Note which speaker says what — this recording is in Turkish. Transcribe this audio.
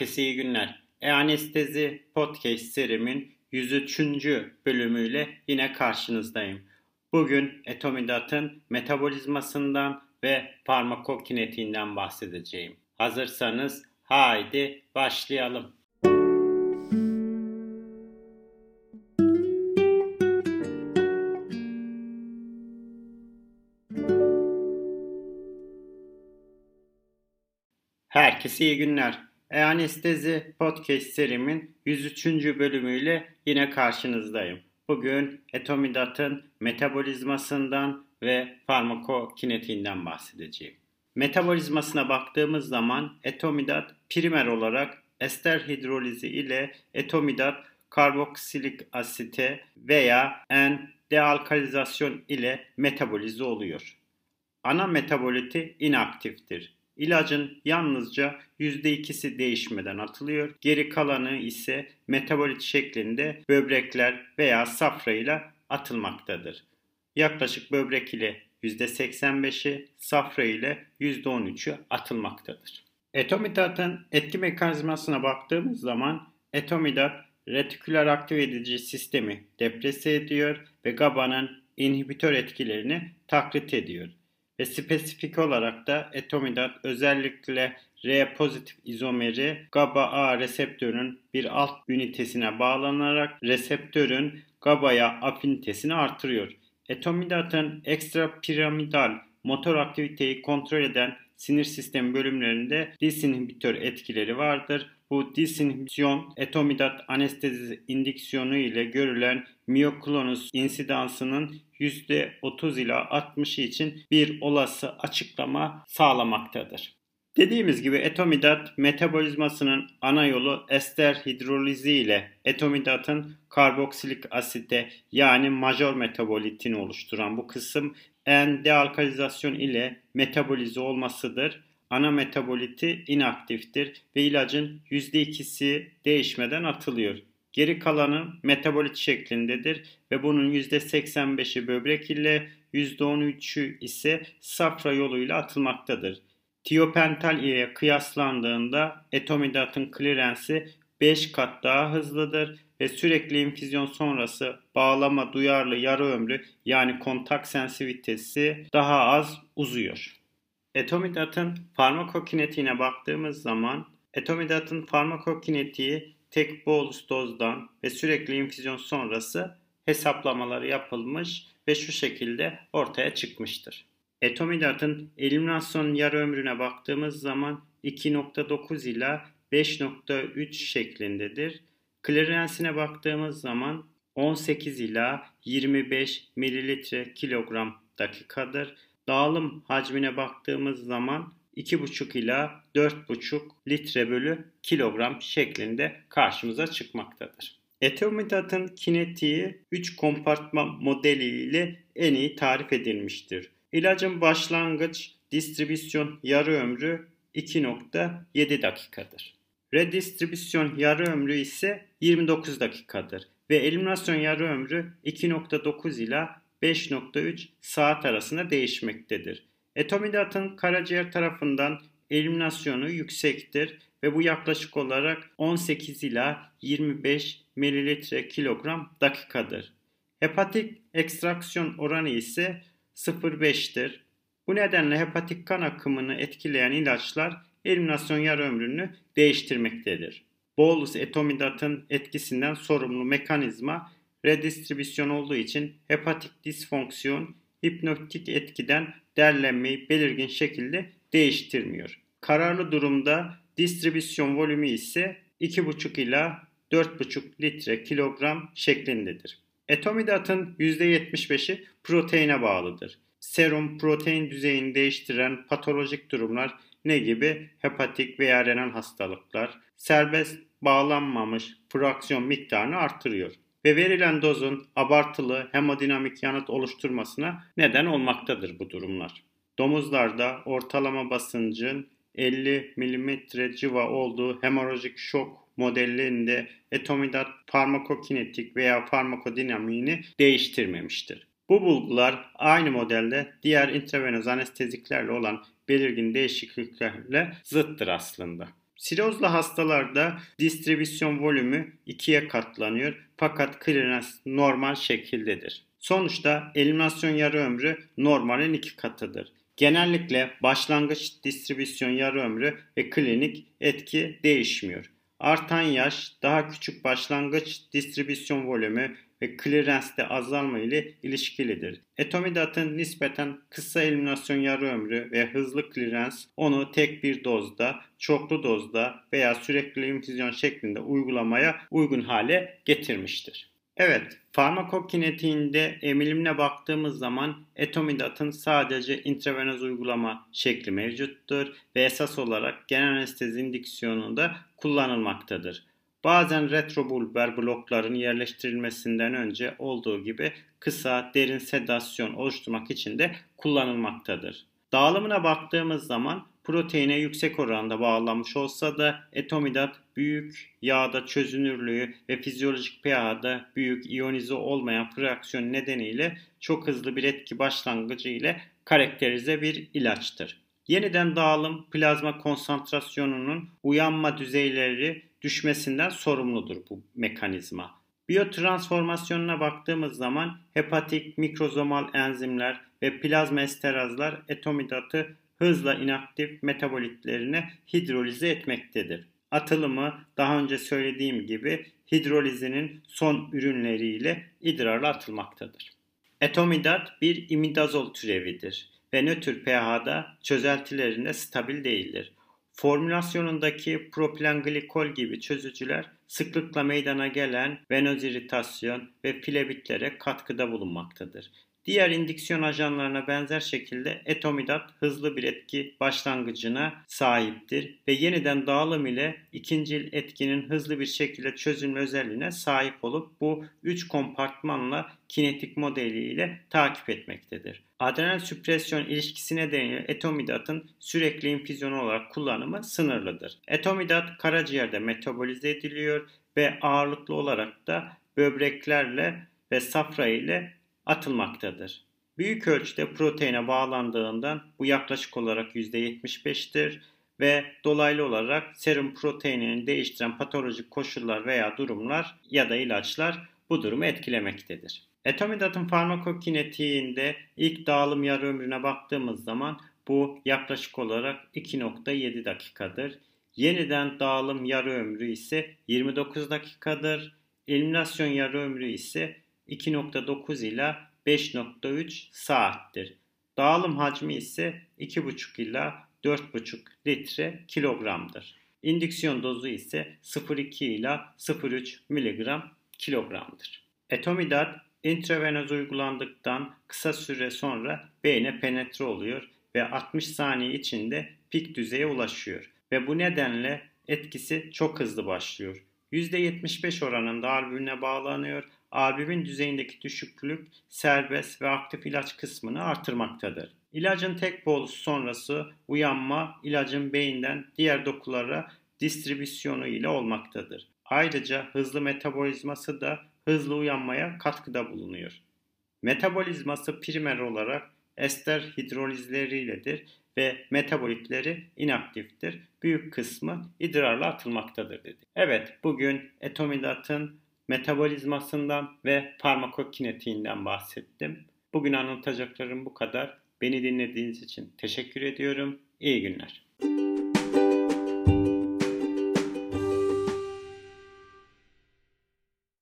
Speaker 1: Herkese iyi günler. E-Anestezi Podcast serimin 103. bölümüyle yine karşınızdayım. Bugün etomidatın metabolizmasından ve farmakokinetiğinden bahsedeceğim. Hazırsanız haydi başlayalım. Herkese iyi günler. E-Anestezi Podcast serimin 103. bölümüyle yine karşınızdayım. Bugün etomidatın metabolizmasından ve farmakokinetiğinden bahsedeceğim. Metabolizmasına baktığımız zaman etomidat primer olarak ester hidrolizi ile etomidat karboksilik asite veya N-dealkalizasyon ile metabolize oluyor. Ana metaboliti inaktiftir. İlacın yalnızca %2'si değişmeden atılıyor. Geri kalanı ise metabolit şeklinde böbrekler veya safra ile atılmaktadır. Yaklaşık böbrek ile %85'i, safra ile %13'ü atılmaktadır. Etomidatın etki mekanizmasına baktığımız zaman etomidat retiküler aktive edici sistemi deprese ediyor ve GABA'nın inhibitör etkilerini taklit ediyor ve spesifik olarak da etomidat özellikle R pozitif izomeri GABA-A reseptörün bir alt ünitesine bağlanarak reseptörün GABA'ya afinitesini artırıyor. Etomidatın ekstrapiramidal motor aktiviteyi kontrol eden sinir sistemi bölümlerinde disinhibitör etkileri vardır. Bu disinhibisyon etomidat anestezi indiksiyonu ile görülen miyoklonus insidansının %30 ila 60 için bir olası açıklama sağlamaktadır. Dediğimiz gibi etomidat metabolizmasının ana yolu ester hidrolizi ile etomidatın karboksilik asite yani major metabolitini oluşturan bu kısım N-dealkalizasyon ile metabolize olmasıdır. Ana metaboliti inaktiftir ve ilacın %2'si değişmeden atılıyor. Geri kalanı metabolit şeklindedir ve bunun %85'i böbrek ile %13'ü ise safra yoluyla atılmaktadır. Tiopental ile kıyaslandığında etomidatın klirensi 5 kat daha hızlıdır ve sürekli infüzyon sonrası bağlama duyarlı yarı ömrü yani kontak sensivitesi daha az uzuyor. Etomidatın farmakokinetiğine baktığımız zaman etomidatın farmakokinetiği tek bolus dozdan ve sürekli infüzyon sonrası hesaplamaları yapılmış ve şu şekilde ortaya çıkmıştır. Etomidatın eliminasyon yarı ömrüne baktığımız zaman 2.9 ila 5.3 şeklindedir. Clearance'ine baktığımız zaman 18 ila 25 mililitre kilogram dakikadır. Dağılım hacmine baktığımız zaman 2,5 ila 4,5 litre bölü kilogram şeklinde karşımıza çıkmaktadır. Etomidatın kinetiği 3 kompartman modeli ile en iyi tarif edilmiştir. İlacın başlangıç distribüsyon yarı ömrü 2.7 dakikadır. Redistribüsyon yarı ömrü ise 29 dakikadır ve eliminasyon yarı ömrü 2.9 ila 5.3 saat arasında değişmektedir. Etomidatın karaciğer tarafından eliminasyonu yüksektir ve bu yaklaşık olarak 18 ila 25 mililitre kilogram dakikadır. Hepatik ekstraksiyon oranı ise 0.5'tir. Bu nedenle hepatik kan akımını etkileyen ilaçlar eliminasyon yarı ömrünü değiştirmektedir. Bolus etomidatın etkisinden sorumlu mekanizma redistribüsyon olduğu için hepatik disfonksiyon hipnotik etkiden derlenmeyi belirgin şekilde değiştirmiyor. Kararlı durumda distribüsyon volümü ise 2,5 ila 4,5 litre kilogram şeklindedir. Etomidatın %75'i proteine bağlıdır. Serum protein düzeyini değiştiren patolojik durumlar ne gibi hepatik veya renal hastalıklar serbest bağlanmamış fraksiyon miktarını artırıyor ve verilen dozun abartılı hemodinamik yanıt oluşturmasına neden olmaktadır bu durumlar. Domuzlarda ortalama basıncın 50 mm civa olduğu hemorajik şok modellerinde etomidat farmakokinetik veya farmakodinamiğini değiştirmemiştir. Bu bulgular aynı modelde diğer intravenöz anesteziklerle olan belirgin değişikliklerle zıttır aslında. Sirozlu hastalarda distribüsyon volümü ikiye katlanıyor fakat clearance normal şekildedir. Sonuçta eliminasyon yarı ömrü normalin iki katıdır. Genellikle başlangıç distribüsyon yarı ömrü ve klinik etki değişmiyor. Artan yaş, daha küçük başlangıç distribüsyon volümü ve clearance'de azalma ile ilişkilidir. Etomidatın nispeten kısa eliminasyon yarı ömrü ve hızlı clearance onu tek bir dozda, çoklu dozda veya sürekli infüzyon şeklinde uygulamaya uygun hale getirmiştir. Evet, farmakokinetiğinde emilimine baktığımız zaman etomidatın sadece intravenöz uygulama şekli mevcuttur ve esas olarak genel anestezi indiksiyonunda kullanılmaktadır. Bazen retrobulbar blokların yerleştirilmesinden önce olduğu gibi kısa derin sedasyon oluşturmak için de kullanılmaktadır. Dağılımına baktığımız zaman proteine yüksek oranda bağlanmış olsa da etomidat büyük yağda çözünürlüğü ve fizyolojik pH'da büyük iyonize olmayan fraksiyon nedeniyle çok hızlı bir etki başlangıcı ile karakterize bir ilaçtır. Yeniden dağılım plazma konsantrasyonunun uyanma düzeyleri düşmesinden sorumludur bu mekanizma. Biyotransformasyonuna baktığımız zaman hepatik mikrozomal enzimler ve plazma esterazlar etomidatı hızla inaktif metabolitlerine hidrolize etmektedir. Atılımı daha önce söylediğim gibi hidrolizinin son ürünleriyle idrarla atılmaktadır. Etomidat bir imidazol türevidir ve nötr pH'da çözeltilerinde stabil değildir. Formülasyonundaki propilenglikol gibi çözücüler sıklıkla meydana gelen venöz iritasyon ve plebitlere katkıda bulunmaktadır. Diğer indiksiyon ajanlarına benzer şekilde etomidat hızlı bir etki başlangıcına sahiptir ve yeniden dağılım ile ikinci etkinin hızlı bir şekilde çözülme özelliğine sahip olup bu üç kompartmanla kinetik modeliyle takip etmektedir. Adrenal süpresyon ilişkisi nedeniyle etomidatın sürekli infüzyon olarak kullanımı sınırlıdır. Etomidat karaciğerde metabolize ediliyor ve ağırlıklı olarak da böbreklerle ve safra ile atılmaktadır. Büyük ölçüde proteine bağlandığından bu yaklaşık olarak %75'tir ve dolaylı olarak serum proteinini değiştiren patolojik koşullar veya durumlar ya da ilaçlar bu durumu etkilemektedir. Etomidatın farmakokinetiğinde ilk dağılım yarı ömrüne baktığımız zaman bu yaklaşık olarak 2.7 dakikadır. Yeniden dağılım yarı ömrü ise 29 dakikadır. Eliminasyon yarı ömrü ise 2.9 ila 5.3 saattir. Dağılım hacmi ise 2.5 ila 4.5 litre kilogramdır. İndüksiyon dozu ise 0.2 ila 0.3 mg kilogramdır. Etomidat intravenöz uygulandıktan kısa süre sonra beyne penetre oluyor ve 60 saniye içinde pik düzeye ulaşıyor ve bu nedenle etkisi çok hızlı başlıyor. %75 oranında albümüne bağlanıyor albümin düzeyindeki düşüklük serbest ve aktif ilaç kısmını artırmaktadır. İlacın tek bolus sonrası uyanma ilacın beyinden diğer dokulara distribüsyonu ile olmaktadır. Ayrıca hızlı metabolizması da hızlı uyanmaya katkıda bulunuyor. Metabolizması primer olarak ester hidrolizleriyledir ve metabolitleri inaktiftir. Büyük kısmı idrarla atılmaktadır dedi. Evet bugün etomidatın metabolizmasından ve farmakokinetiğinden bahsettim. Bugün anlatacaklarım bu kadar. Beni dinlediğiniz için teşekkür ediyorum. İyi günler.